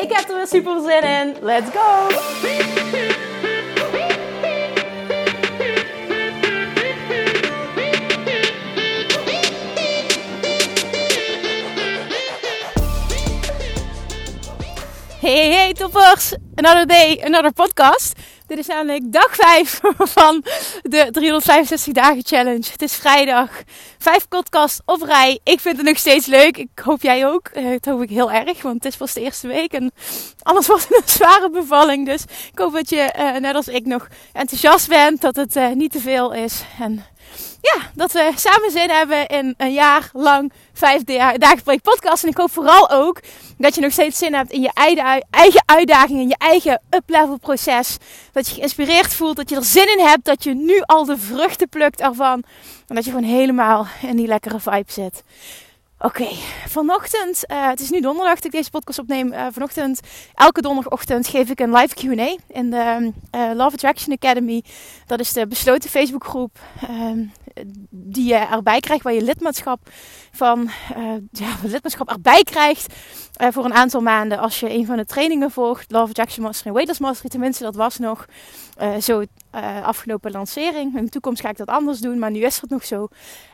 Ik heb er weer super zin in. Let's go! Hey, hey toppers! Another day, another podcast. Dit is namelijk dag 5 van de 365 dagen challenge. Het is vrijdag. Vijf podcasts op rij. Ik vind het nog steeds leuk. Ik hoop jij ook. Eh, dat hoop ik heel erg, want het is pas de eerste week. En alles wordt een zware bevalling. Dus ik hoop dat je, uh, net als ik, nog enthousiast bent. Dat het uh, niet te veel is. En ja, dat we samen zin hebben in een jaar lang vijf dagen podcast. En ik hoop vooral ook dat je nog steeds zin hebt in je eigen uitdagingen, in je eigen up-level proces. Dat je geïnspireerd voelt, dat je er zin in hebt, dat je nu al de vruchten plukt ervan. En dat je gewoon helemaal in die lekkere vibe zit. Oké, vanochtend, uh, het is nu donderdag dat ik deze podcast opneem. Uh, vanochtend, elke donderdagochtend geef ik een live Q&A in de uh, Love Attraction Academy. Dat is de besloten Facebookgroep ehm, die je erbij krijgt, waar je lidmaatschap van, ja, lidmaatschap erbij krijgt voor een aantal maanden als je een van de trainingen volgt. Love Attraction Mastery en Weightless Mastery, tenminste dat was nog zo afgelopen lancering. In de toekomst ga ik dat anders doen, maar nu is het nog zo.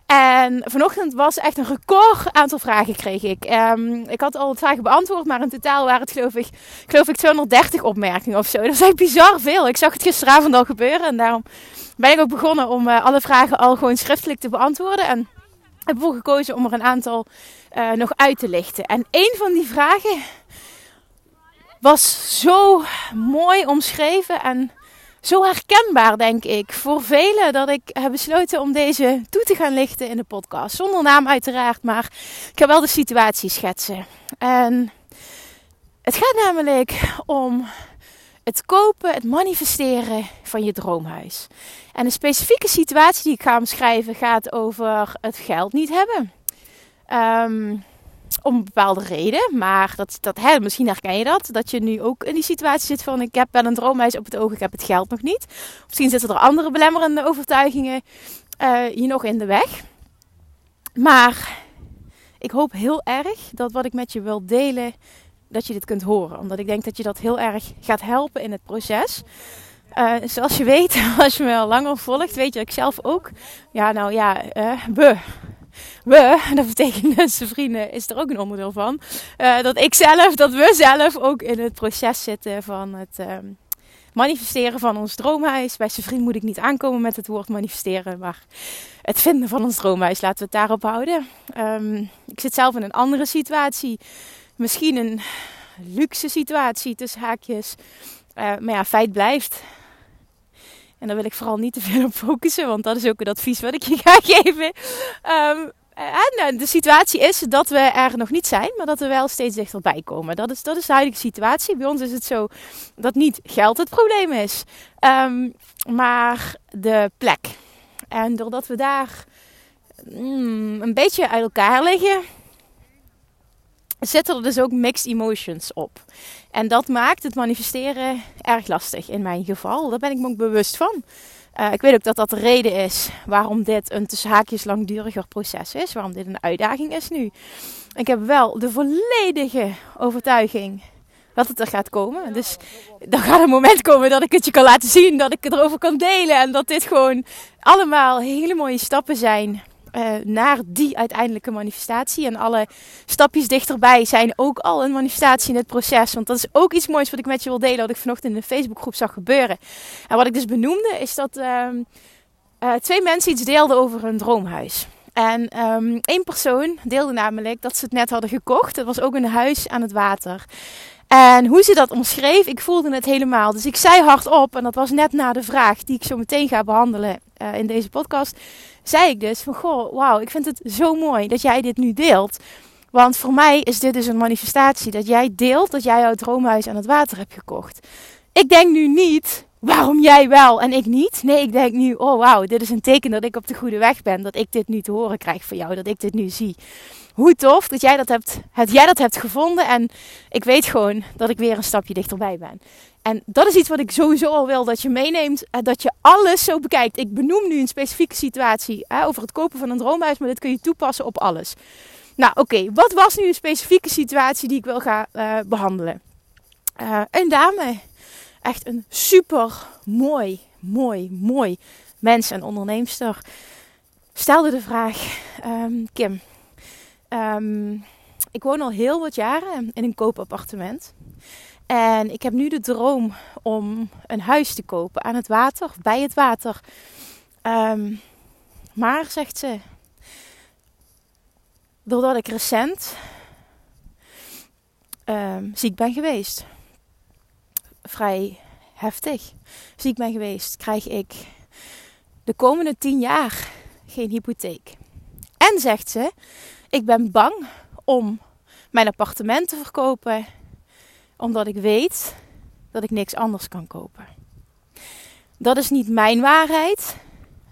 En vanochtend was echt een record aantal vragen kreeg ik. Um, ik had al het vragen beantwoord, maar in totaal waren het geloof ik, geloof ik 230 opmerkingen of zo. Dat is echt bizar veel. Ik zag het gisteravond al gebeuren en daarom ben ik ook begonnen om uh, alle vragen al gewoon schriftelijk te beantwoorden. En heb ervoor gekozen om er een aantal uh, nog uit te lichten. En een van die vragen was zo mooi omschreven en zo herkenbaar, denk ik, voor velen dat ik heb besloten om deze toe te gaan lichten in de podcast. Zonder naam uiteraard, maar ik ga wel de situatie schetsen. En het gaat namelijk om het kopen, het manifesteren van je droomhuis. En de specifieke situatie die ik ga omschrijven gaat over het geld niet hebben. Um, om een bepaalde reden. Maar dat, dat, hè, misschien herken je dat. Dat je nu ook in die situatie zit van ik heb wel een droomhuis op het oog, ik heb het geld nog niet. Misschien zitten er andere belemmerende overtuigingen uh, je nog in de weg. Maar ik hoop heel erg dat wat ik met je wil delen, dat je dit kunt horen. Omdat ik denk dat je dat heel erg gaat helpen in het proces. Uh, zoals je weet, als je me al langer volgt, weet je dat ik zelf ook. Ja, nou ja, uh, we, dat betekent zijn vrienden, is er ook een onderdeel van. Uh, dat ik zelf, dat we zelf ook in het proces zitten van het uh, manifesteren van ons droomhuis. Bij zijn vriend moet ik niet aankomen met het woord manifesteren, maar het vinden van ons droomhuis, laten we het daarop houden. Um, ik zit zelf in een andere situatie. Misschien een luxe situatie tussen haakjes. Uh, maar ja, feit blijft. En daar wil ik vooral niet te veel op focussen, want dat is ook een advies wat ik je ga geven. Um, en de situatie is dat we er nog niet zijn, maar dat we wel steeds dichterbij komen. Dat is, dat is de huidige situatie. Bij ons is het zo dat niet geld het probleem is, um, maar de plek. En doordat we daar mm, een beetje uit elkaar liggen, zitten er dus ook mixed emotions op. En dat maakt het manifesteren erg lastig in mijn geval. Daar ben ik me ook bewust van. Uh, ik weet ook dat dat de reden is waarom dit een tussen haakjes langduriger proces is. Waarom dit een uitdaging is nu. Ik heb wel de volledige overtuiging dat het er gaat komen. Dus dan gaat een moment komen dat ik het je kan laten zien. Dat ik het erover kan delen. En dat dit gewoon allemaal hele mooie stappen zijn uh, naar die uiteindelijke manifestatie. En alle stapjes dichterbij zijn ook al een manifestatie in het proces. Want dat is ook iets moois wat ik met je wil delen. Wat ik vanochtend in de Facebookgroep zag gebeuren. En wat ik dus benoemde is dat uh, uh, twee mensen iets deelden over hun droomhuis. En um, één persoon deelde namelijk dat ze het net hadden gekocht. Het was ook een huis aan het water. En hoe ze dat omschreef, ik voelde het helemaal. Dus ik zei hardop, en dat was net na de vraag die ik zo meteen ga behandelen uh, in deze podcast, zei ik dus van, goh, wauw, ik vind het zo mooi dat jij dit nu deelt. Want voor mij is dit dus een manifestatie dat jij deelt dat jij jouw droomhuis aan het water hebt gekocht. Ik denk nu niet, waarom jij wel en ik niet? Nee, ik denk nu, oh wauw, dit is een teken dat ik op de goede weg ben. Dat ik dit nu te horen krijg van jou, dat ik dit nu zie. Hoe tof dat jij dat hebt, jij dat hebt gevonden. En ik weet gewoon dat ik weer een stapje dichterbij ben. En dat is iets wat ik sowieso al wil dat je meeneemt. Eh, dat je alles zo bekijkt. Ik benoem nu een specifieke situatie hè, over het kopen van een droomhuis. Maar dit kun je toepassen op alles. Nou oké, wat was nu een specifieke situatie die ik wil gaan uh, behandelen? Uh, een dame echt een super mooi, mooi, mooi mens en onderneemster, stelde de vraag: um, Kim, um, ik woon al heel wat jaren in een koopappartement. En ik heb nu de droom om een huis te kopen aan het water, bij het water. Um, maar, zegt ze, doordat ik recent ziek ben geweest, vrij heftig ziek ben geweest, krijg ik de komende tien jaar geen hypotheek. En zegt ze, ik ben bang om mijn appartement te verkopen, omdat ik weet dat ik niks anders kan kopen. Dat is niet mijn waarheid.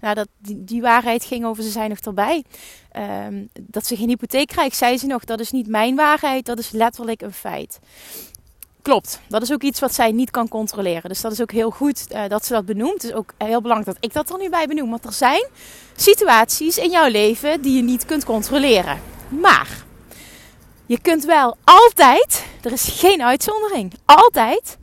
Nou, dat, die, waarheid ging over, ze zijn nog erbij. Um, dat ze geen hypotheek krijgt, zei ze nog, dat is niet mijn waarheid, dat is letterlijk een feit. Klopt, dat is ook iets wat zij niet kan controleren. Dus dat is ook heel goed uh, dat ze dat benoemt. Het is ook heel belangrijk dat ik dat er nu bij benoem. Want er zijn situaties in jouw leven die je niet kunt controleren. Maar je kunt wel altijd, er is geen uitzondering, altijd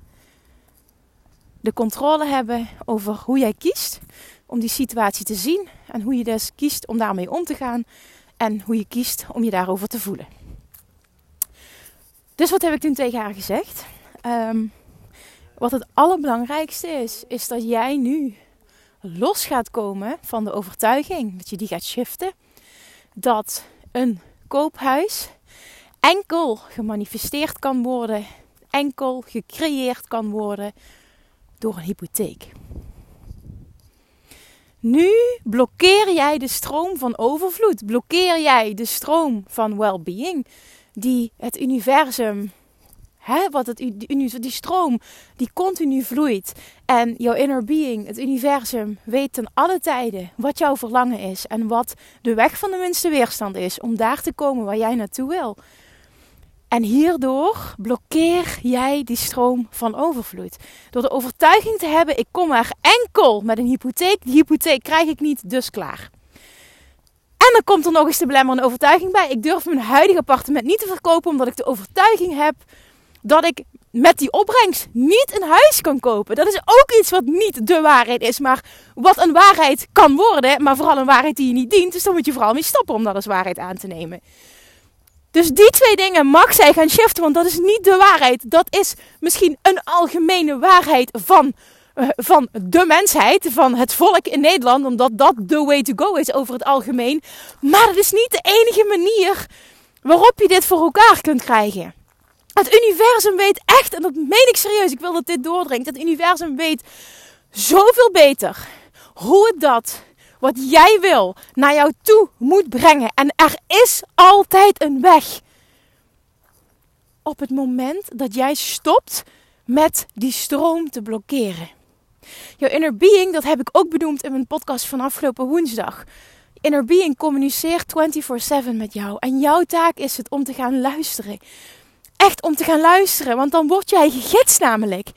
de controle hebben over hoe jij kiest om die situatie te zien. En hoe je dus kiest om daarmee om te gaan. En hoe je kiest om je daarover te voelen. Dus wat heb ik toen tegen haar gezegd? Um, wat het allerbelangrijkste is, is dat jij nu los gaat komen van de overtuiging, dat je die gaat shiften, dat een koophuis enkel gemanifesteerd kan worden, enkel gecreëerd kan worden door een hypotheek. Nu blokkeer jij de stroom van overvloed, blokkeer jij de stroom van well-being, die het universum, hè, wat het, die, die stroom die continu vloeit. En jouw inner being, het universum, weet ten alle tijden wat jouw verlangen is. En wat de weg van de minste weerstand is om daar te komen waar jij naartoe wil. En hierdoor blokkeer jij die stroom van overvloed. Door de overtuiging te hebben: ik kom er enkel met een hypotheek. Die hypotheek krijg ik niet, dus klaar. En dan komt er nog eens de belemmerende overtuiging bij. Ik durf mijn huidige appartement niet te verkopen omdat ik de overtuiging heb dat ik met die opbrengst niet een huis kan kopen. Dat is ook iets wat niet de waarheid is, maar wat een waarheid kan worden, maar vooral een waarheid die je niet dient. Dus dan moet je vooral mee stoppen om dat als waarheid aan te nemen. Dus die twee dingen mag zij gaan shiften, want dat is niet de waarheid. Dat is misschien een algemene waarheid van eh, van de mensheid, van het volk in Nederland, omdat dat the way to go is over het algemeen. Maar het is niet de enige manier waarop je dit voor elkaar kunt krijgen. Het universum weet echt, en dat meen ik serieus, ik wil dat dit doordringt. Het universum weet zoveel beter hoe het dat, wat jij wil, naar jou toe moet brengen. En er is altijd een weg. Op het moment dat jij stopt met die stroom te blokkeren. Jouw inner being, dat heb ik ook benoemd in mijn podcast van afgelopen woensdag. Inner being communiceert 24/7 met jou. En jouw taak is het om te gaan luisteren. Echt om te gaan luisteren, want dan word jij gegidst namelijk.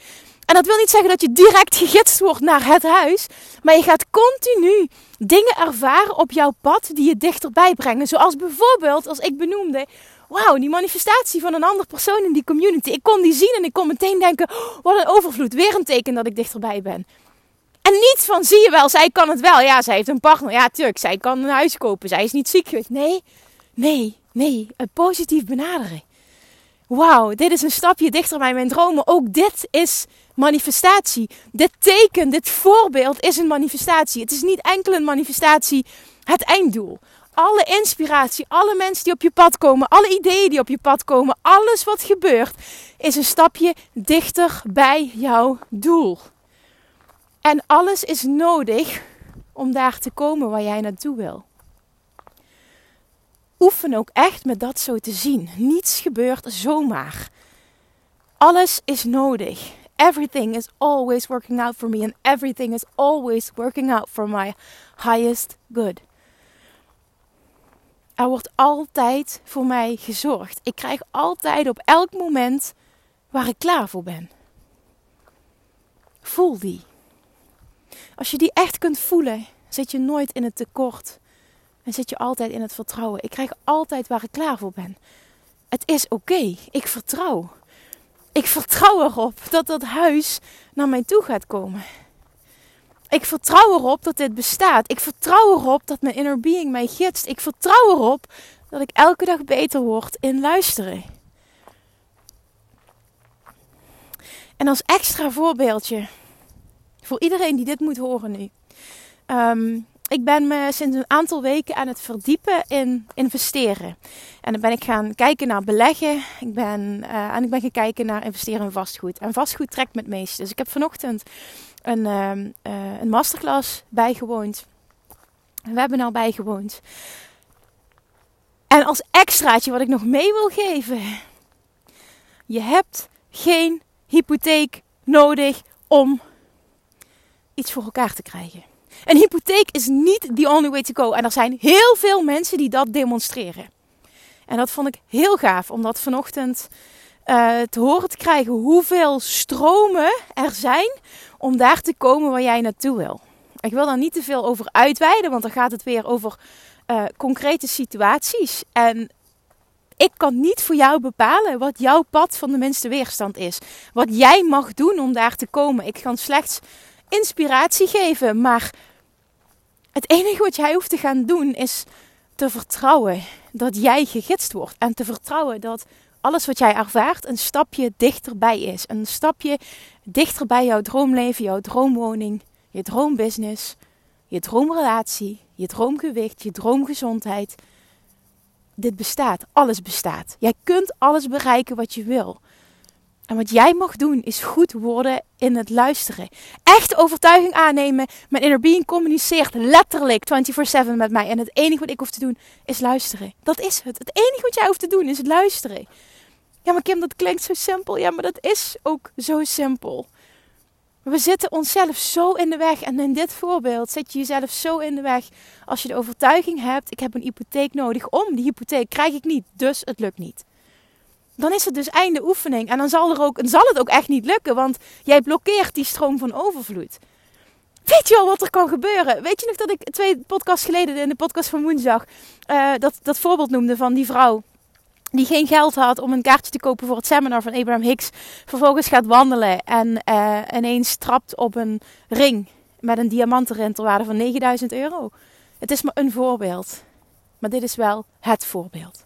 En dat wil niet zeggen dat je direct gegidst wordt naar het huis. Maar je gaat continu dingen ervaren op jouw pad die je dichterbij brengen. Zoals bijvoorbeeld, als ik benoemde, wauw, die manifestatie van een ander persoon in die community. Ik kon die zien en ik kon meteen denken, oh, wat een overvloed. Weer een teken dat ik dichterbij ben. En niet van, zie je wel, zij kan het wel. Ja, zij heeft een partner. Ja, tuurlijk, zij kan een huis kopen. Zij is niet ziek. Nee, nee, nee. Het positief benaderen. Wauw, dit is een stapje dichter bij mijn dromen. Ook dit is manifestatie. Dit teken, dit voorbeeld is een manifestatie. Het is niet enkel een manifestatie het einddoel alle inspiratie, alle mensen die op je pad komen, alle ideeën die op je pad komen, alles wat gebeurt, is een stapje dichter bij jouw doel. En alles is nodig om daar te komen waar jij naartoe wil. Oefen ook echt met dat zo te zien. Niets gebeurt zomaar. Alles is nodig. Everything is always working out for me and everything is always working out for my highest good. Er wordt altijd voor mij gezorgd. Ik krijg altijd op elk moment waar ik klaar voor ben. Voel die. Als je die echt kunt voelen, zit je nooit in het tekort. En zit je altijd in het vertrouwen. Ik krijg altijd waar ik klaar voor ben. Het is oké. Ik vertrouw. Ik vertrouw erop dat dat huis naar mij toe gaat komen. Ik vertrouw erop dat dit bestaat. Ik vertrouw erop dat mijn inner being mij gidst. Ik vertrouw erop dat ik elke dag beter word in luisteren. En als extra voorbeeldje voor iedereen die dit moet horen nu. Ehm, ik ben me sinds een aantal weken aan het verdiepen in investeren. En dan ben ik gaan kijken naar beleggen. Ik ben, uh, en ik ben gaan kijken naar investeren in vastgoed. En vastgoed trekt me het meest. Dus ik heb vanochtend een, uh, een masterclass bijgewoond. Een webinar bijgewoond. En als extraatje wat ik nog mee wil geven. Je hebt geen hypotheek nodig om iets voor elkaar te krijgen. Een hypotheek is niet the only way to go. En er zijn heel veel mensen die dat demonstreren. En dat vond ik heel gaaf om dat vanochtend uh, te horen te krijgen. Hoeveel stromen er zijn om daar te komen waar jij naartoe wil. Ik wil daar niet te veel over uitweiden, want dan gaat het weer over uh, concrete situaties. En ik kan niet voor jou bepalen wat jouw pad van de minste weerstand is. Wat jij mag doen om daar te komen. Ik kan slechts inspiratie geven. Maar het enige wat jij hoeft te gaan doen is te vertrouwen dat jij gegidst wordt. En te vertrouwen dat alles wat jij ervaart een stapje dichterbij is. Een stapje dichter bij jouw droomleven, jouw droomwoning, je droombusiness, je droomrelatie, je droomgewicht, je droomgezondheid. Dit bestaat, alles bestaat. Jij kunt alles bereiken wat je wil. En wat jij mag doen is goed worden in het luisteren. Echt overtuiging aannemen. Mijn inner being communiceert letterlijk 24/7 met mij. En het enige wat ik hoef te doen is luisteren. Dat is het. Het enige wat jij hoeft te doen is luisteren. Ja, maar Kim, dat klinkt zo simpel. Ja, maar dat is ook zo simpel. We zitten onszelf zo in de weg. En in dit voorbeeld zit je jezelf zo in de weg. Als je de overtuiging hebt: ik heb een hypotheek nodig om. Die hypotheek krijg ik niet, dus het lukt niet dan is het dus einde oefening. En dan zal, er ook, zal het ook echt niet lukken, want jij blokkeert die stroom van overvloed. Weet je al wat er kan gebeuren? Weet je nog dat ik twee podcasts geleden in de podcast van woensdag uh, dat, dat voorbeeld noemde van die vrouw die geen geld had om een kaartje te kopen voor het seminar van Abraham Hicks. Vervolgens gaat wandelen en uh, ineens trapt op een ring met een diamant erin ter waarde van 9000 euro. Het is maar een voorbeeld. Maar dit is wel het voorbeeld.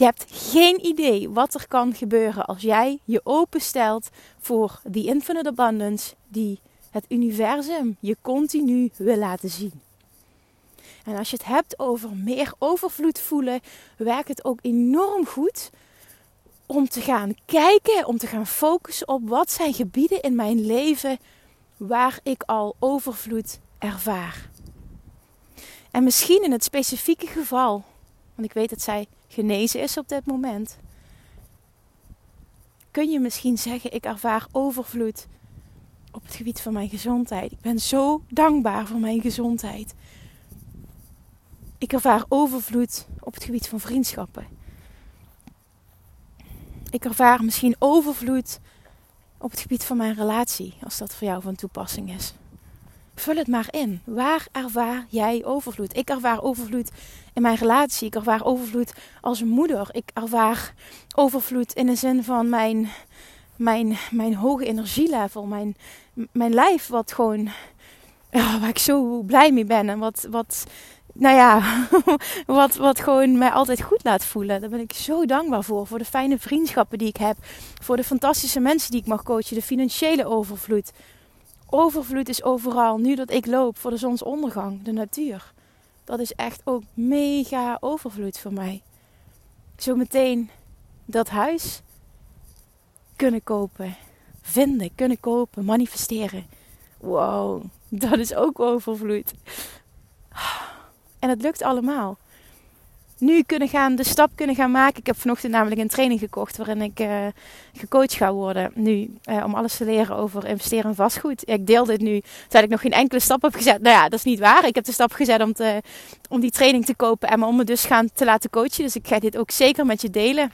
Je hebt geen idee wat er kan gebeuren als jij je openstelt voor die infinite abundance die het universum je continu wil laten zien. En als je het hebt over meer overvloed voelen, werkt het ook enorm goed om te gaan kijken, om te gaan focussen op wat zijn gebieden in mijn leven waar ik al overvloed ervaar. En misschien in het specifieke geval, want ik weet dat zij genezen is op dit moment, kun je misschien zeggen: Ik ervaar overvloed op het gebied van mijn gezondheid. Ik ben zo dankbaar voor mijn gezondheid. Ik ervaar overvloed op het gebied van vriendschappen. Ik ervaar misschien overvloed op het gebied van mijn relatie, als dat voor jou van toepassing is. Vul het maar in. Waar ervaar jij overvloed? Ik ervaar overvloed in mijn relatie. Ik ervaar overvloed als moeder. Ik ervaar overvloed in de zin van mijn, mijn, mijn hoge energielevel. Mijn, mijn lijf wat gewoon... Waar ik zo blij mee ben. En wat, wat nou ja, wat, wat gewoon mij altijd goed laat voelen. Daar ben ik zo dankbaar voor. Voor de fijne vriendschappen die ik heb. Voor de fantastische mensen die ik mag coachen. De financiële overvloed. Overvloed is overal. Nu dat ik loop voor de zonsondergang, de natuur. Dat is echt ook mega overvloed voor mij. Zometeen dat huis kunnen kopen, vinden, kunnen kopen, manifesteren. Wow, dat is ook overvloed. En het lukt allemaal. Nu kunnen gaan, de stap kunnen gaan maken. Ik heb vanochtend namelijk een training gekocht waarin ik uh, gecoacht ga worden. Nu, uh, om alles te leren over investeren in vastgoed. Ik deel dit nu, terwijl ik nog geen enkele stap heb gezet. Nou ja, dat is niet waar. Ik heb de stap gezet om, te, om die training te kopen en om me dus gaan te laten coachen. Dus ik ga dit ook zeker met je delen.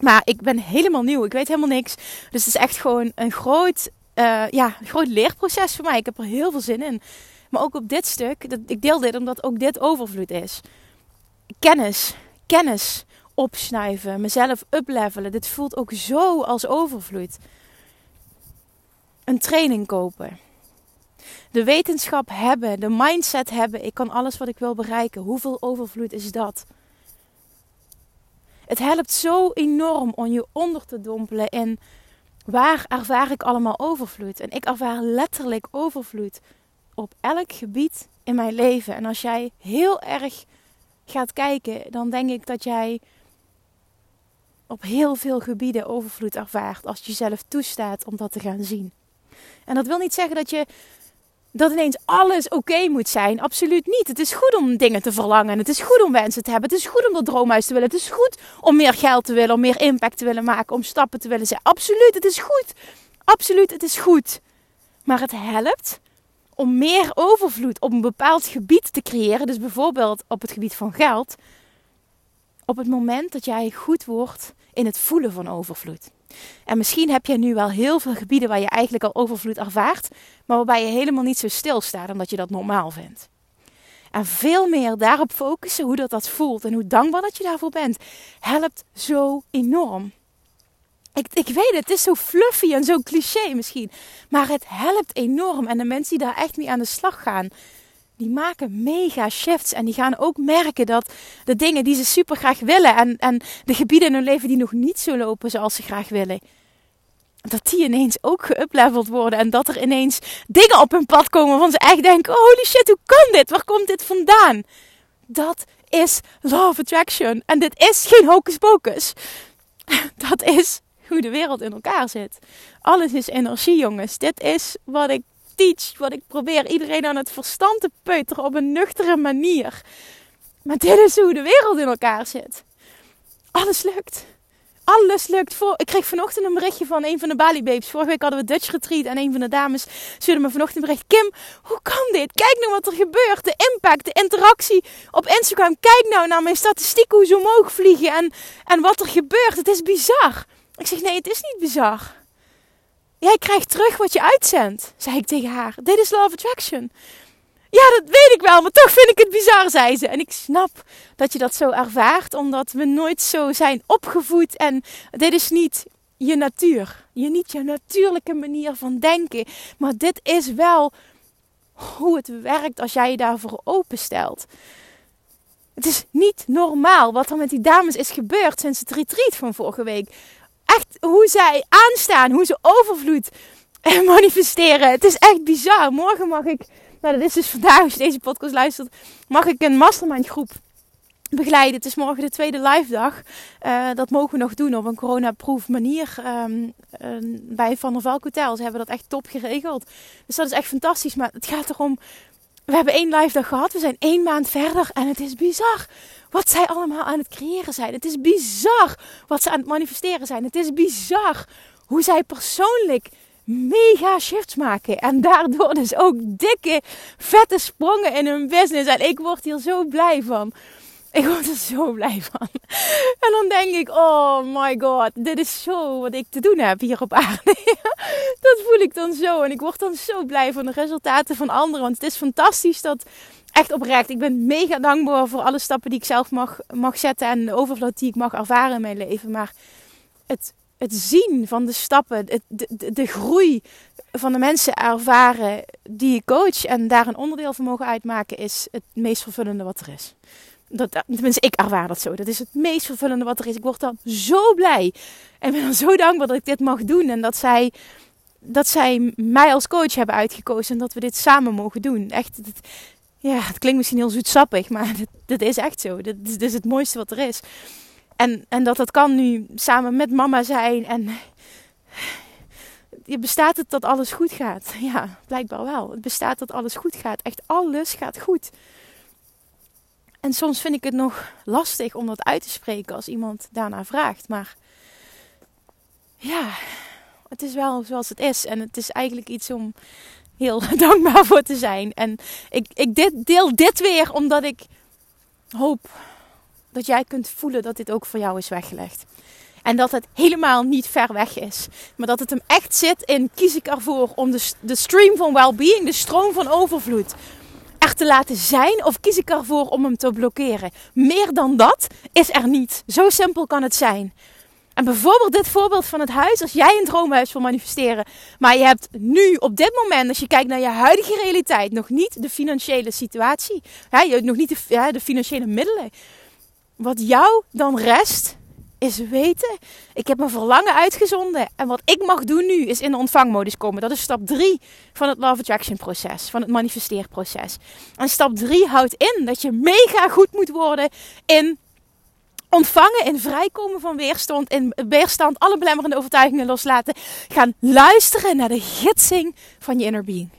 Maar ik ben helemaal nieuw. Ik weet helemaal niks. Dus het is echt gewoon een groot, uh, ja, groot leerproces voor mij. Ik heb er heel veel zin in. Maar ook op dit stuk, dat, ik deel dit omdat ook dit overvloed is kennis, kennis opsnuiven, mezelf uplevelen. Dit voelt ook zo als overvloed. Een training kopen. De wetenschap hebben, de mindset hebben. Ik kan alles wat ik wil bereiken. Hoeveel overvloed is dat? Het helpt zo enorm om je onder te dompelen in waar ervaar ik allemaal overvloed. En ik ervaar letterlijk overvloed op elk gebied in mijn leven. En als jij heel erg gaat kijken, dan denk ik dat jij op heel veel gebieden overvloed ervaart als je jezelf toestaat om dat te gaan zien. En dat wil niet zeggen dat je dat ineens alles oké moet zijn. Absoluut niet. Het is goed om dingen te verlangen. Het is goed om wensen te hebben. Het is goed om dat droomhuis te willen. Het is goed om meer geld te willen, om meer impact te willen maken, om stappen te willen zetten. Absoluut, het is goed. Absoluut, het is goed. Maar het helpt om meer overvloed op een bepaald gebied te creëren, dus bijvoorbeeld op het gebied van geld, op het moment dat jij goed wordt in het voelen van overvloed. En misschien heb jij nu wel heel veel gebieden waar je eigenlijk al overvloed ervaart, maar waarbij je helemaal niet zo stilstaat omdat je dat normaal vindt. En veel meer daarop focussen hoe dat, dat voelt en hoe dankbaar dat je daarvoor bent, helpt zo enorm. Ik, ik weet het, het is zo fluffy en zo cliché misschien. Maar het helpt enorm. En de mensen die daar echt mee aan de slag gaan, die maken mega shifts. En die gaan ook merken dat de dingen die ze super graag willen. En, en de gebieden in hun leven die nog niet zo lopen zoals ze graag willen. Dat die ineens ook geupleveld worden. En dat er ineens dingen op hun pad komen waarvan ze echt denken: holy shit, hoe kan dit? Waar komt dit vandaan? Dat is Love Attraction. En dit is geen hocus pocus. Dat is hoe de wereld in elkaar zit. Alles is energie, jongens. Dit is wat ik teach, wat ik probeer iedereen aan het verstand te peuteren op een nuchtere manier. Maar dit is hoe de wereld in elkaar zit. Alles lukt. Alles lukt. Voor, ik kreeg vanochtend een berichtje van een van de Bali Babes. Vorige week hadden we Dutch Retreat en een van de dames stuurde me vanochtend een bericht. Kim, hoe kan dit? Kijk nou wat er gebeurt. De impact, de interactie op Instagram. Kijk nou naar mijn statistieken, hoe ze omhoog vliegen en, en wat er gebeurt. Het is bizar. Ik zeg, nee, het is niet bizar. Jij krijgt terug wat je uitzendt, zei ik tegen haar. Dit is Love Attraction. Ja, dat weet ik wel, maar toch vind ik het bizar, zei ze. En ik snap dat je dat zo ervaart, omdat we nooit zo zijn opgevoed. En dit is niet je natuur. Je niet je natuurlijke manier van denken. Maar dit is wel hoe het werkt als jij je daarvoor openstelt. Het is niet normaal wat er met die dames is gebeurd sinds het retreat van vorige week echt hoe zij aanstaan, hoe ze overvloed manifesteren. Het is echt bizar. Morgen mag ik, nou dat is dus vandaag als je deze podcast luistert, mag ik een mastermind groep begeleiden. Het is morgen de tweede live dag. Uh, dat mogen we nog doen op een coronaproof manier um, uh, bij Van der Valk Hotel. Ze hebben dat echt top geregeld. Dus dat is echt fantastisch. Maar het gaat erom we hebben één live dag gehad. We zijn één maand verder. En het is bizar wat zij allemaal aan het creëren zijn. Het is bizar wat ze aan het manifesteren zijn. Het is bizar hoe zij persoonlijk mega shifts maken. En daardoor dus ook dikke, vette sprongen in hun business. En ik word hier zo blij van. Ik word er zo blij van. En dan denk ik, oh my god, dit is zo wat ik te doen heb hier op aarde. dat voel ik dan zo. En ik word dan zo blij van de resultaten van anderen. Want het is fantastisch dat, echt oprecht, ik ben mega dankbaar voor alle stappen die ik zelf mag, mag zetten. En de overvloed die ik mag ervaren in mijn leven. Maar het, het zien van de stappen, de, de, de groei van de mensen ervaren die ik coach en daar een onderdeel van mogen uitmaken, is het meest vervullende wat er is. Dat, tenminste, ik ervaar dat zo. Dat is het meest vervullende wat er is. Ik word dan zo blij. En ben dan zo dankbaar dat ik dit mag doen. En dat zij, dat zij mij als coach hebben uitgekozen. En dat we dit samen mogen doen. Echt, ja, het klinkt misschien heel zoetsappig. Maar dat, is echt zo. Dat is, is het mooiste wat er is. En, en dat dat kan nu samen met mama zijn. En je bestaat het dat alles goed gaat. Ja, blijkbaar wel. Het bestaat dat alles goed gaat. Echt alles gaat goed. En soms vind ik het nog lastig om dat uit te spreken als iemand daarna vraagt. Maar ja, het is wel zoals het is. En het is eigenlijk iets om heel dankbaar voor te zijn. En ik, ik deel dit weer omdat ik hoop dat jij kunt voelen dat dit ook voor jou is weggelegd. En dat het helemaal niet ver weg is. Maar dat het hem echt zit in kies ik ervoor om de, de stream van well-being, de stroom van overvloed, te laten zijn? Of kies ik ervoor om hem te blokkeren? Meer dan dat is er niet. Zo simpel kan het zijn. En bijvoorbeeld dit voorbeeld van het huis, als jij een droomhuis wil manifesteren, maar je hebt nu op dit moment, als je kijkt naar je huidige realiteit, nog niet de financiële situatie, ja, je hebt nog niet de financiële middelen. Wat jou dan rest, is weten, ik heb mijn verlangen uitgezonden. En wat ik mag doen nu, is in de ontvangmodus komen. Dat is stap 3 van het Love Attraction proces, van het manifesteerproces. En stap 3 houdt in dat je mega goed moet worden in ontvangen, in vrijkomen van weerstand, in weerstand, alle belemmerende overtuigingen loslaten. Gaan luisteren naar de gidsing van je inner being.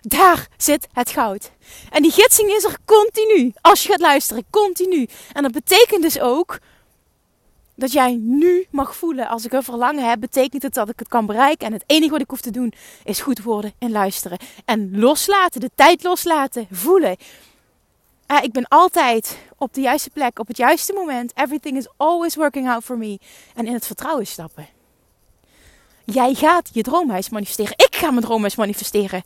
Daar zit het goud. En die gidsing is er continu. Als je gaat luisteren, continu. En dat betekent dus ook dat jij nu mag voelen. Als ik een verlangen heb, betekent het dat ik het kan bereiken. En het enige wat ik hoef te doen is goed worden en luisteren. En loslaten, de tijd loslaten, voelen. Ik ben altijd op de juiste plek, op het juiste moment. Everything is always working out for me. En in het vertrouwen stappen. Jij gaat je droomhuis manifesteren. Ik ga mijn droomhuis manifesteren.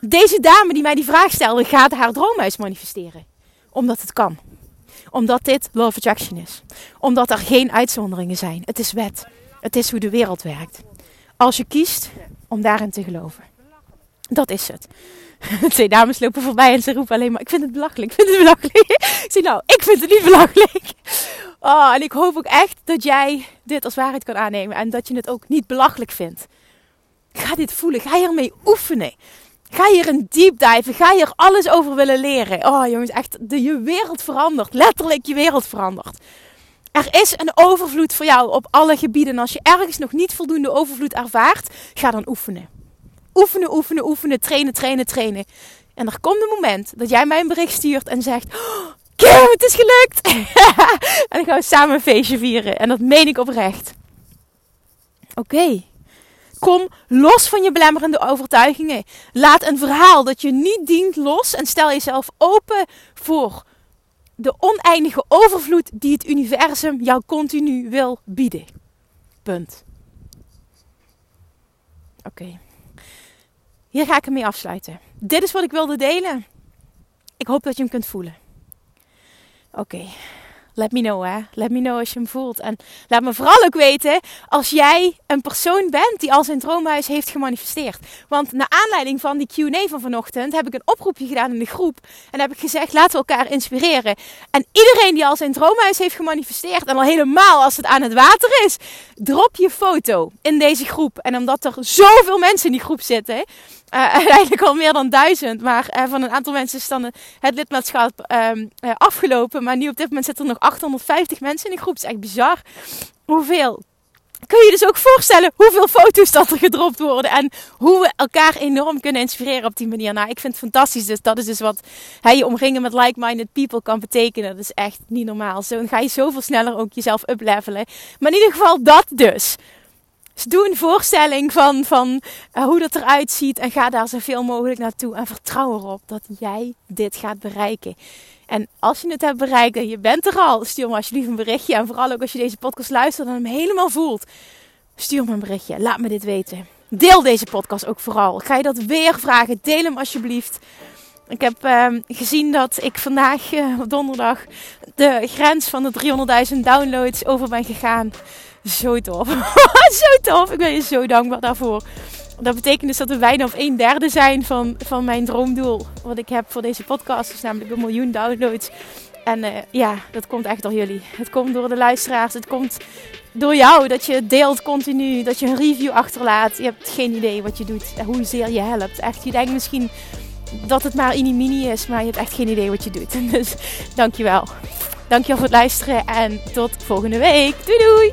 Deze dame die mij die vraag stelde, gaat haar droomhuis manifesteren. Omdat het kan omdat dit Love Attraction is. Omdat er geen uitzonderingen zijn. Het is wet. Het is hoe de wereld werkt. Als je kiest om daarin te geloven. Dat is het. Twee dames lopen voorbij en ze roepen alleen maar: Ik vind het belachelijk. Ik vind het belachelijk. ik nou, ik vind het niet belachelijk. Oh, en ik hoop ook echt dat jij dit als waarheid kan aannemen. En dat je het ook niet belachelijk vindt. Ga dit voelen. Ga hiermee oefenen. Ga hier een deep dive. Ga hier alles over willen leren. Oh jongens, echt, je wereld verandert. Letterlijk je wereld verandert. Er is een overvloed voor jou op alle gebieden. En als je ergens nog niet voldoende overvloed ervaart, ga dan oefenen. Oefenen, oefenen, oefenen, trainen, trainen, trainen. En er komt een moment dat jij mij een bericht stuurt en zegt: oh, Kim, het is gelukt! en dan gaan we samen een feestje vieren. En dat meen ik oprecht. Oké. Kom los van je belemmerende overtuigingen. Laat een verhaal dat je niet dient los en stel jezelf open voor de oneindige overvloed die het universum jou continu wil bieden. Punt. Oké. Hier ga ik hem mee afsluiten. Dit is wat ik wilde delen. Ik hoop dat je hem kunt voelen. Oké let me know hè. Let me know als je hem voelt. En laat me vooral ook weten als jij een persoon bent die al zijn droomhuis heeft gemanifesteerd. Want naar aanleiding van die Q&A van vanochtend heb ik een oproepje gedaan in de groep. En heb ik gezegd laten we elkaar inspireren. En iedereen die al zijn droomhuis heeft gemanifesteerd en al helemaal als het aan het water is. Drop je foto in deze groep. En omdat er zoveel mensen in die groep zitten uh, eigenlijk al meer dan duizend. Maar uh, van een aantal mensen is dan het lidmaatschap uh, afgelopen. Maar nu op dit moment zitten er nog 850 mensen in die groep. Het is echt bizar hoeveel. Kun je dus ook voorstellen hoeveel foto's dat er gedropt worden. En hoe we elkaar enorm kunnen inspireren op die manier. Nou, ik vind het fantastisch. Dus dat is dus wat hey, je omringen met like-minded people kan betekenen. Dat is echt niet normaal. Zo ga je zoveel sneller ook jezelf uplevelen. Maar in ieder geval dat dus. Dus doe een voorstelling van, van uh, hoe dat eruit ziet en ga daar zoveel mogelijk naartoe. En vertrouw erop dat jij dit gaat bereiken. En als je het hebt bereikt en je bent er al, stuur me alsjeblieft een berichtje. En vooral ook als je deze podcast luistert en hem helemaal voelt, stuur me een berichtje. Laat me dit weten. Deel deze podcast ook vooral. Ga je dat weer vragen? Deel hem alsjeblieft. Ik heb uh, gezien dat ik vandaag, uh, donderdag, de grens van de 300.000 downloads over ben gegaan. Zo tof. zo tof. Ik ben je zo dankbaar daarvoor. Dat betekent dus dat we bijna op een derde zijn van, van mijn droomdoel. Wat ik heb voor deze podcast. Dus namelijk een miljoen downloads. En uh, ja, dat komt echt door jullie. Het komt door de luisteraars. Het komt door jou. Dat je deelt continu. Dat je een review achterlaat. Je hebt geen idee wat je doet. Hoezeer je helpt. Echt, je denkt misschien dat het maar mini-mini is. Maar je hebt echt geen idee wat je doet. Dus dankjewel. Dankjewel voor het luisteren. En tot volgende week. Doei doei.